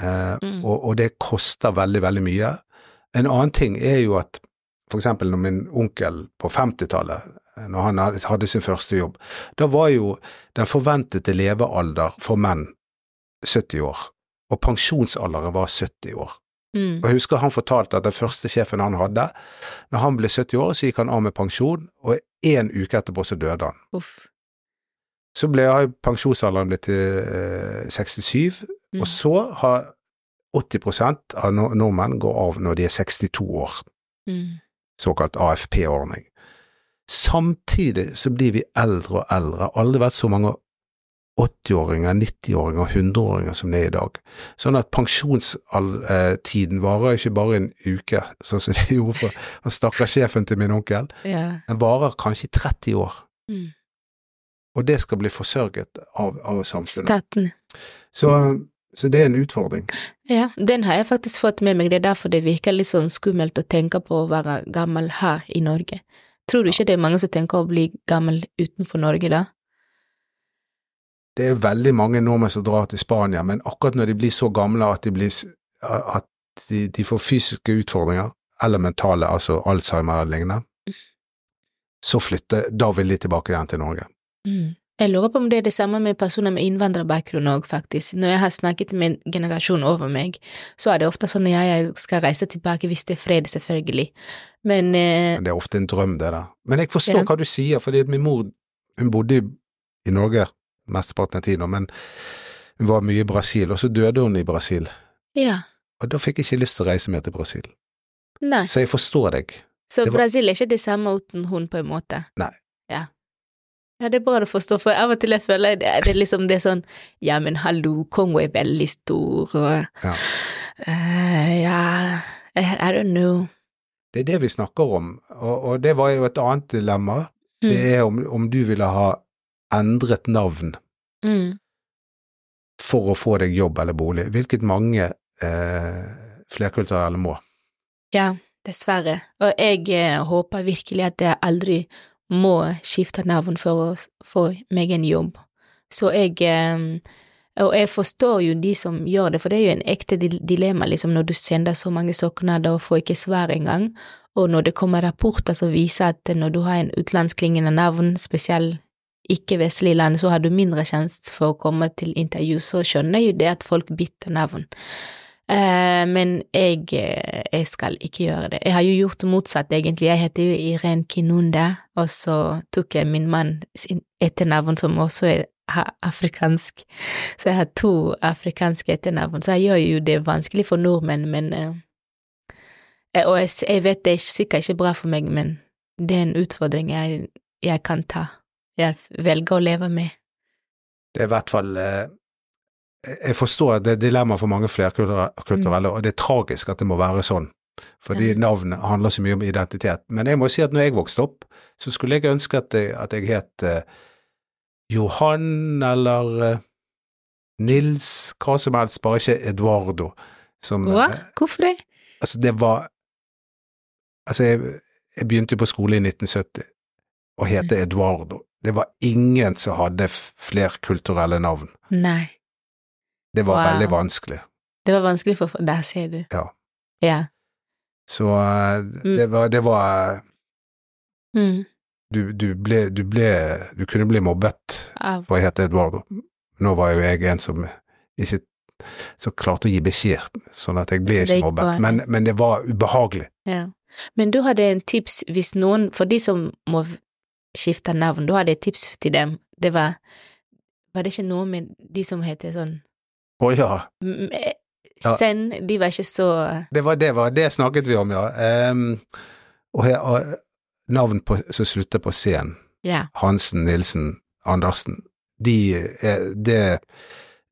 eh, Mm. og, og det koster veldig, veldig mye. En annen ting er jo at for eksempel når min onkel på 50-tallet, eh, når han hadde sin første jobb, da var jo den forventede levealder for menn 70 år, og pensjonsalderen var 70 år. Mm. Og jeg husker han fortalte at den første sjefen han hadde, når han ble 70 år, så gikk han av med pensjon, og en uke etterpå så døde han. Uff. Så ble pensjonsalderen blitt til eh, 67, Mm. og så har 80 av nordmenn går av når de er 62 år, Mm. såkalt AFP-ordning. Samtidig så blir vi eldre og eldre, aldri vært så mange 80-åringer, 90-åringer og 100-åringer som det er i dag. Sånn at pensjonstiden varer ikke bare en uke, sånn som det (laughs) gjorde for han stakkars sjefen til min onkel, Yeah. den varer kanskje 30 år. Mm. Og det skal bli forsørget av, av samfunnet. Staten. Så, så det er en utfordring. Ja, den har jeg faktisk fått med meg, det er derfor det virker litt sånn skummelt å tenke på å være gammel her i Norge. Tror du ikke det er mange som tenker å bli gammel utenfor Norge da? Det er veldig mange nordmenn som drar til Spania, men akkurat når de blir så gamle at de, blir, at de, de får fysiske utfordringer, eller mentale, altså Alzheimer eller lignende, så flytter, da vil de tilbake igjen til Norge. Mm. Jeg lurer på om det er det samme med personer med innvandrerbakgrunn òg, faktisk. Når jeg har snakket med en generasjon over meg, så er det ofte sånn at jeg skal reise tilbake hvis det er fred, selvfølgelig. Men eh, Men det er ofte en drøm, det der. Men jeg forstår Ja. hva du sier, fordi min mor hun bodde i, i Norge mesteparten av tiden, men hun var mye i Brasil, og så døde hun i Brasil. ja, Og da fikk jeg ikke lyst til å reise mer til Brasil. nei. Så jeg forstår deg. Så var- Brasil er ikke det samme uten hun, på en måte? Nei. Ja. Ja, det er bra å forstå, for av og til jeg føler det, det er liksom det er sånn Ja, men hallo, Kongo er veldig stor, og Ja. uh, Ja, I, I don't know. Det er det vi snakker om, og, og det var jo et annet dilemma. Mm. Det er om, om du ville ha endret navn Mm. for å få deg jobb eller bolig, hvilket mange eh, flerkulturelle må. Ja, dessverre. Og jeg eh, håper virkelig at jeg aldri må skifte navn for å få meg en jobb. Så jeg eh, Og jeg forstår jo de som gjør det, for det er jo en ekte dilemma liksom når du sender så mange søknader og får ikke svar engang, og når det kommer rapporter som viser at når du har en utenlandsklingende navn, spesielt ikke-vestlige land, så har du mindre sjanse for å komme til intervju, så skjønner jo det at folk bytter navn. Eh, men jeg, eh, jeg skal ikke gjøre det. Jeg har jo gjort motsatt, egentlig. Jeg heter jo Irene Kinunda, og så tok jeg min mann sin etternavn, som også er afrikansk. Så jeg har to afrikanske etternavn, så jeg gjør jo det vanskelig for nordmenn, men eh, Og jeg, jeg vet det er sikkert ikke bra for meg, men det er en utfordring jeg, jeg kan ta. Jeg velger å leve med. Det er i hvert fall eh, Jeg forstår at det er dilemma for mange flerkulturelle, og det er tragisk at det må være sånn. Fordi navn handler så mye om identitet. Men jeg må si at når jeg vokste opp, så skulle jeg ønske at jeg, at jeg het eh, Johan eller eh, Nils, hva som helst, bare ikke Eduardo. Som, Hva? Hvorfor det? altså, det var Altså, jeg, jeg begynte jo på skole i 1970 og heter Eduardo. Det var ingen som hadde flerkulturelle navn. Nei. Det var Wow. veldig vanskelig. Det var vanskelig for Der ser du. Ja. Ja. Så eh, det var, det var eh, Mm. du, du, ble, du ble Du kunne bli mobbet Av for å hete Eduardo. Nå var jo jeg en som ikke så klarte å gi beskjed, sånn at jeg ble ikke mobbet. Men, men det var ubehagelig. Ja. Men du hadde en tips hvis noen, for de som må skifte navn, du hadde et tips til dem. Det var Var det ikke noe med de som heter sånn Å ja. m- eh, Ja. De var ikke så Det var det, var, det snakket vi om, ja. Um, og, her, og navn på, som slutter på C-en. Ja. Hansen, Nilsen, Andersen. De er det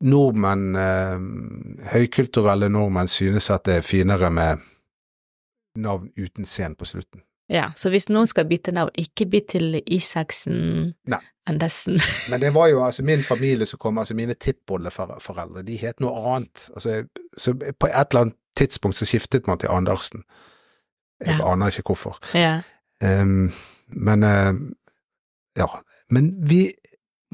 Nordmenn, eh, høykulturelle nordmenn, synes at det er finere med navn uten C-en på slutten. Ja. Så hvis noen skal bytte navn, ikke bytt til Isaksen Nei. Andersen. (laughs) Men det var jo altså min familie som kom, altså mine tippoldeforeldre, de het noe annet. Altså, så på et eller annet tidspunkt så skiftet man til Andersen. Jeg Ja. aner ikke hvorfor. ja. Um, men uh, ja. Men vi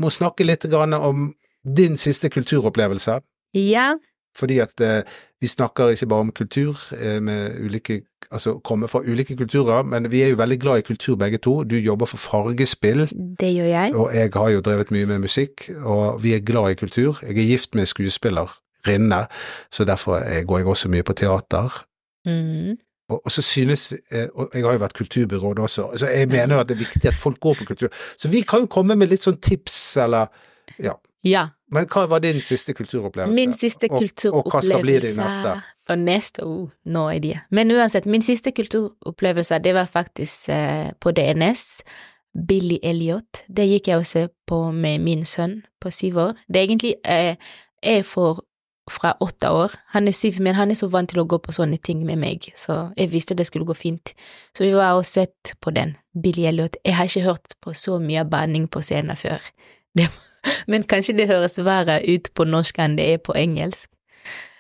må snakke litt grann om din siste kulturopplevelse. ja. Fordi at eh, vi snakker ikke bare om kultur, eh, med ulike, altså komme fra ulike kulturer, men vi er jo veldig glad i kultur begge to. Du jobber for Fargespill, Det gjør jeg. og jeg har jo drevet mye med musikk, og vi er glad i kultur. Jeg er gift med skuespillerinne, så derfor går jeg også mye på teater. Mm. Og, og så synes eh, Og jeg har jo vært kulturbyråd også, så jeg mener jo at det er viktig at folk går på kultur. Så vi kan jo komme med litt sånn tips, eller Ja. Ja. Men hva var din siste kulturopplevelse? Min siste kulturopplevelse Og hva skal bli din neste? Og neste, oh, er det. Men uansett, min siste kulturopplevelse, det var faktisk eh, på DNS. Billy Elliot. Det gikk jeg også på med min sønn på syv år. Det er egentlig eh, jeg får fra åtte år. Han er syv, men han er så vant til å gå på sånne ting med meg, så jeg visste det skulle gå fint. Så vi var og sett på den, Billy Elliot. Jeg har ikke hørt på så mye banning på scenen før. Det, (laughs) men kanskje det høres verre ut på norsk enn det er på engelsk.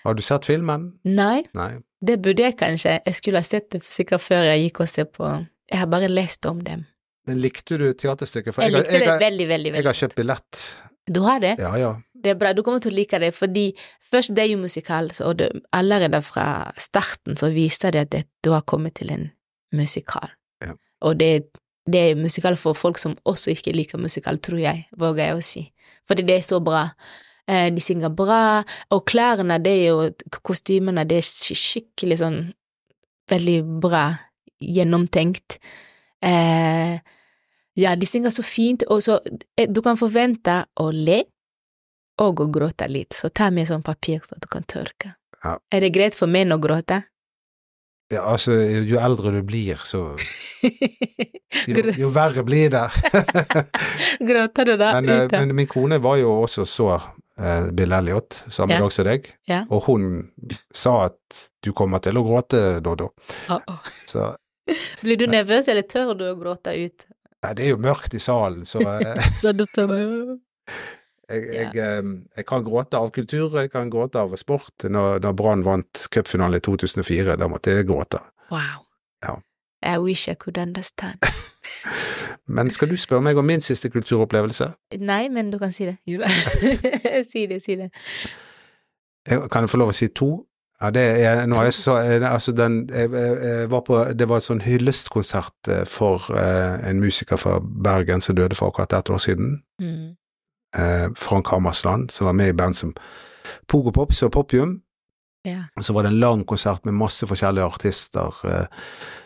Har du sett filmen? Nei, Nei. det burde jeg kanskje. Jeg skulle ha sett det sikkert før jeg gikk og så på. Jeg har bare lest om dem. Men likte du teaterstykket? For Jeg jeg likte det veldig, veldig, veldig, Jeg har kjøpt billett. Du har det? Ja, ja. Det er bra, du kommer til å like det, fordi først det er jo musikal, og det, allerede fra starten så viser det at det, du har kommet til en musikal. Ja. Og det, det er musikal for folk som også ikke liker musikal, tror jeg, våger jeg å si. Fordi det er så bra. Eh, de synger bra, og klærne, det er jo kostymene, det er skikkelig sånn veldig bra gjennomtenkt. Eh, ja, de synger så fint, og så eh, du kan forvente å le og å gråte litt, så ta med sånn papir så du kan tørke. Ja. Er det greit for menn å gråte? Ja, altså, jo eldre du blir, så (laughs) jo, jo verre blir det. (laughs) Gråter du da Men, eh, men min kone var jo også så uh, Bill Elliot, samme Ja. dag som deg, Ja. og hun sa at du kommer til å gråte, Dodo. Å, oh. Så (laughs) Blir du nervøs, eller tør du å gråte ut? nei, det er jo mørkt i salen, så eh, Så jeg, jeg, eh, jeg kan gråte av kultur, jeg kan gråte av sport. Når, når Brann vant cupfinalen i 2004, da måtte jeg gråte. Wow. Ja. I wish I could understand. (laughs) (laughs) Men skal du spørre meg om min siste kulturopplevelse? Nei, men du kan si det. Jo (laughs) si det, si det. Jeg, kan jeg få lov å si to? Ja, det er, nå er jeg så, eh, altså den, jeg, jeg, jeg var på, det var en sånn hyllestkonsert eh, for eh, en musiker fra Bergen som døde for akkurat ett år siden. Mm. Eh, Frank Hammersland, som var med i band som Pogopops og Popium. Ja. Og så var det en lang konsert med masse forskjellige artister, eh,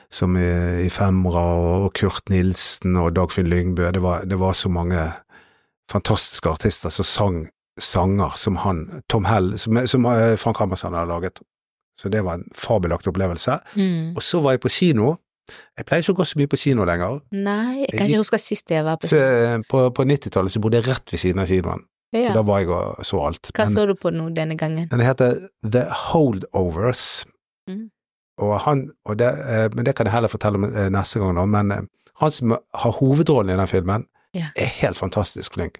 som i, i Femra og Kurt Nilsen og Dagfinn Lyngbø. Det var, det var så mange fantastiske artister som sang sanger som han, Tom Hell, som, som eh, Frank Hammersland hadde laget. Så det var en fabelaktig opplevelse. Mm. Og så var jeg på kino. Jeg pleier ikke å gå så mye på kino lenger. Nei, jeg kan ikke huske sist jeg var på For, eh, på på 90-tallet så bodde jeg rett ved siden av kinoen. ja. Da var jeg og så alt. Hva Men- så du på nå denne gangen? Den heter The Holdovers. Mm. Og han, og det, eh, men det kan jeg heller fortelle om eh, neste gang, da, men han som har hovedrollen i den filmen, Ja. er helt fantastisk flink.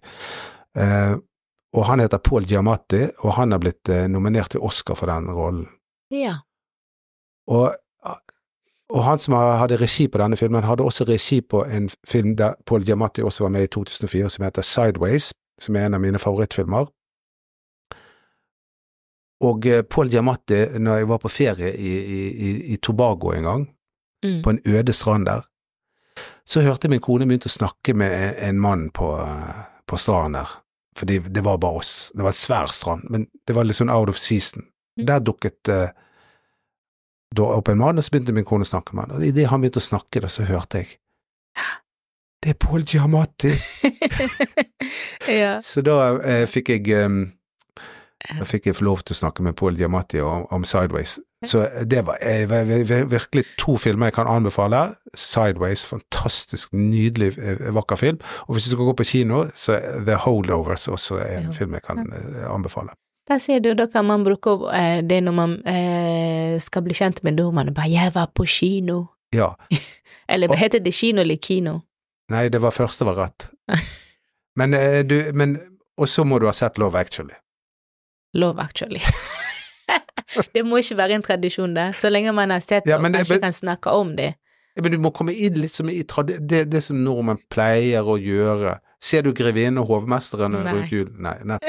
Og han heter Paul Giamatti, og han har blitt nominert til Oscar for den rollen. Ja. Og, og han som hadde regi på denne filmen, hadde også regi på en film der Paul Giamatti også var med i 2004, som heter Sideways, som er en av mine favorittfilmer. Og eh, Paul Giamatti, når jeg var på ferie i, i, i, Tobago en gang, Mm. på en øde strand der, så hørte min kone begynte å snakke med en, mann på, på stranden der, fordi det var bare oss. Det var en svær strand, men det var litt sånn out of season. Mm. Der dukket eh, da opp en mann, og så begynte min kone å snakke med han. Og idet han begynte å snakke, da, så hørte jeg (gasps) Det er Paul Giamatti! (laughs) ja. Så da eh, fikk jeg um, da fikk jeg få lov til å snakke med Paul Giamatti om, om Sideways. Så det var jeg, vir- virkelig to filmer jeg kan anbefale. Sideways, fantastisk, nydelig, eh, vakker film. Og hvis du skal gå på kino, så The Holdovers også er en film jeg kan eh, anbefale. Da ser du, da kan man bruke eh, det når man eh, skal bli kjent med nordmannen, bare 'jeg var på kino', Ja. (laughs) eller Og- heter det kino eller kino? Nei, det var første var rett. (laughs) Men eh, du, men Og så må du ha sett Love Actually. Love, actually. (laughs) det må ikke være en tradisjon der, så lenge man har sett Ja, og det- kanskje men- kan snakke om det. Ja, Men du må komme inn litt som i det, det som nordmenn pleier å gjøre. Ser du Grevinnen og hovmesteren rundt jul? Nei, nett.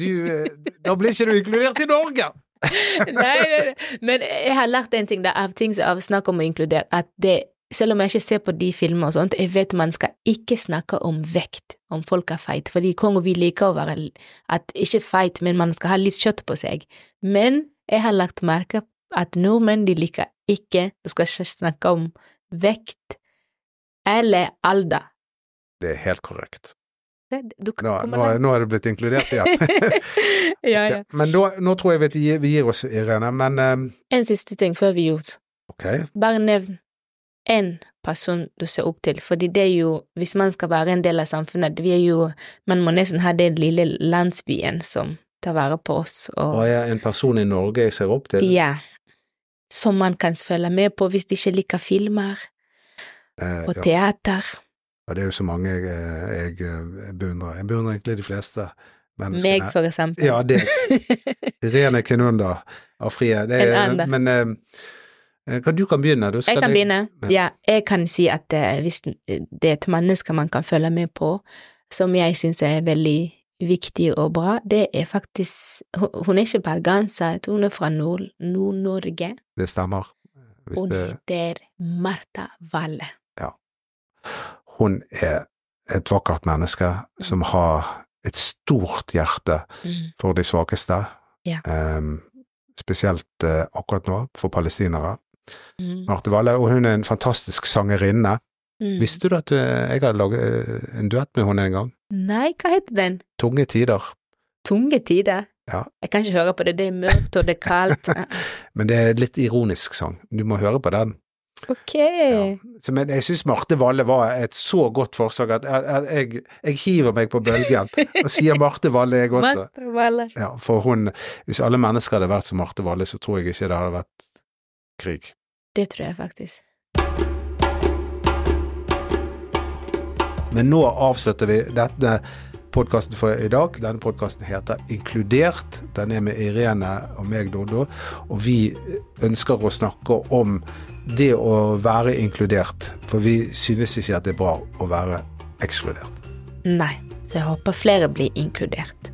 Du, eh, da blir ikke du inkludert i Norge! nei, nei, nei, men jeg har lært en ting da, av ting som snakk om å inkludere, at det, selv om jeg ikke ser på de filmer og sånt, jeg vet man skal ikke snakke om vekt, om folk er feit, fordi i Kongo vi liker å være, at ikke feit, men man skal ha litt kjøtt på seg. Men jeg har lagt merke at nordmenn, de liker ikke, du skal ikke snakke om vekt eller alder. Det er helt korrekt. Du Nå, nå, nå er du blitt inkludert igjen. (laughs) (laughs) ja, ja. Okay. Men da, nå tror jeg vi, gir- vi gir oss, Irene. Men um... En siste ting før vi gjort. Okay. Bare nevn én person du ser opp til, fordi det er jo, hvis man skal være en del av samfunnet, vi er jo, man må nesten ha den lille landsbyen som tar vare på oss, og har jeg en person i Norge jeg ser opp til? ja, som man kan følge med på hvis de ikke liker filmer, Eh, og ja. teater, Og det er jo så mange jeg, eh, jeg eh, beundrer. Jeg beundrer egentlig de fleste menneskene. meg for eksempel. Ja, det (laughs) Irene Kinunda Afrie. Det En er, men eh, eh, du kan begynne? Du Jeg kan det- begynne. Ja. Ja, jeg kan si at eh, hvis det er et menneske man kan følge med på, som jeg syns er veldig viktig og bra, det er faktisk Hun er ikke bergenser, hun er fra Nord- Nord-Norge. Det stemmer. Hvis Hun det, heter Martha Valle. Hun er et vakkert menneske som har et stort hjerte Mm. for de svakeste. Ja. um, spesielt uh, akkurat nå, for palestinere. Mm. Marte Valle, og hun er en fantastisk sangerinne. Mm. Visste du at du, jeg hadde laget eh, en duett med henne en gang? Nei, hva heter den? Tunge tider. Tunge tider? Ja. Jeg kan ikke høre på det, det er mørkt og det er kaldt. (laughs) Men det er litt ironisk sang. Du må høre på den. Ok. Ja. Så, men jeg syns Marte Valle var et så godt forslag at jeg, jeg, jeg hiver meg på bølgen og sier Marte Valle, jeg også. Marte Valle. Ja, for hun Hvis alle mennesker hadde vært som Marte Valle, så tror jeg ikke det hadde vært krig. Det tror jeg faktisk. Men nå avslutter vi dette podkasten for i dag. Denne podkasten heter Inkludert. Den er med Irene og meg, Doddo. Og vi ønsker å snakke om det å være inkludert. For vi synes ikke at det er bra å være ekskludert. Nei, så jeg håper flere blir inkludert.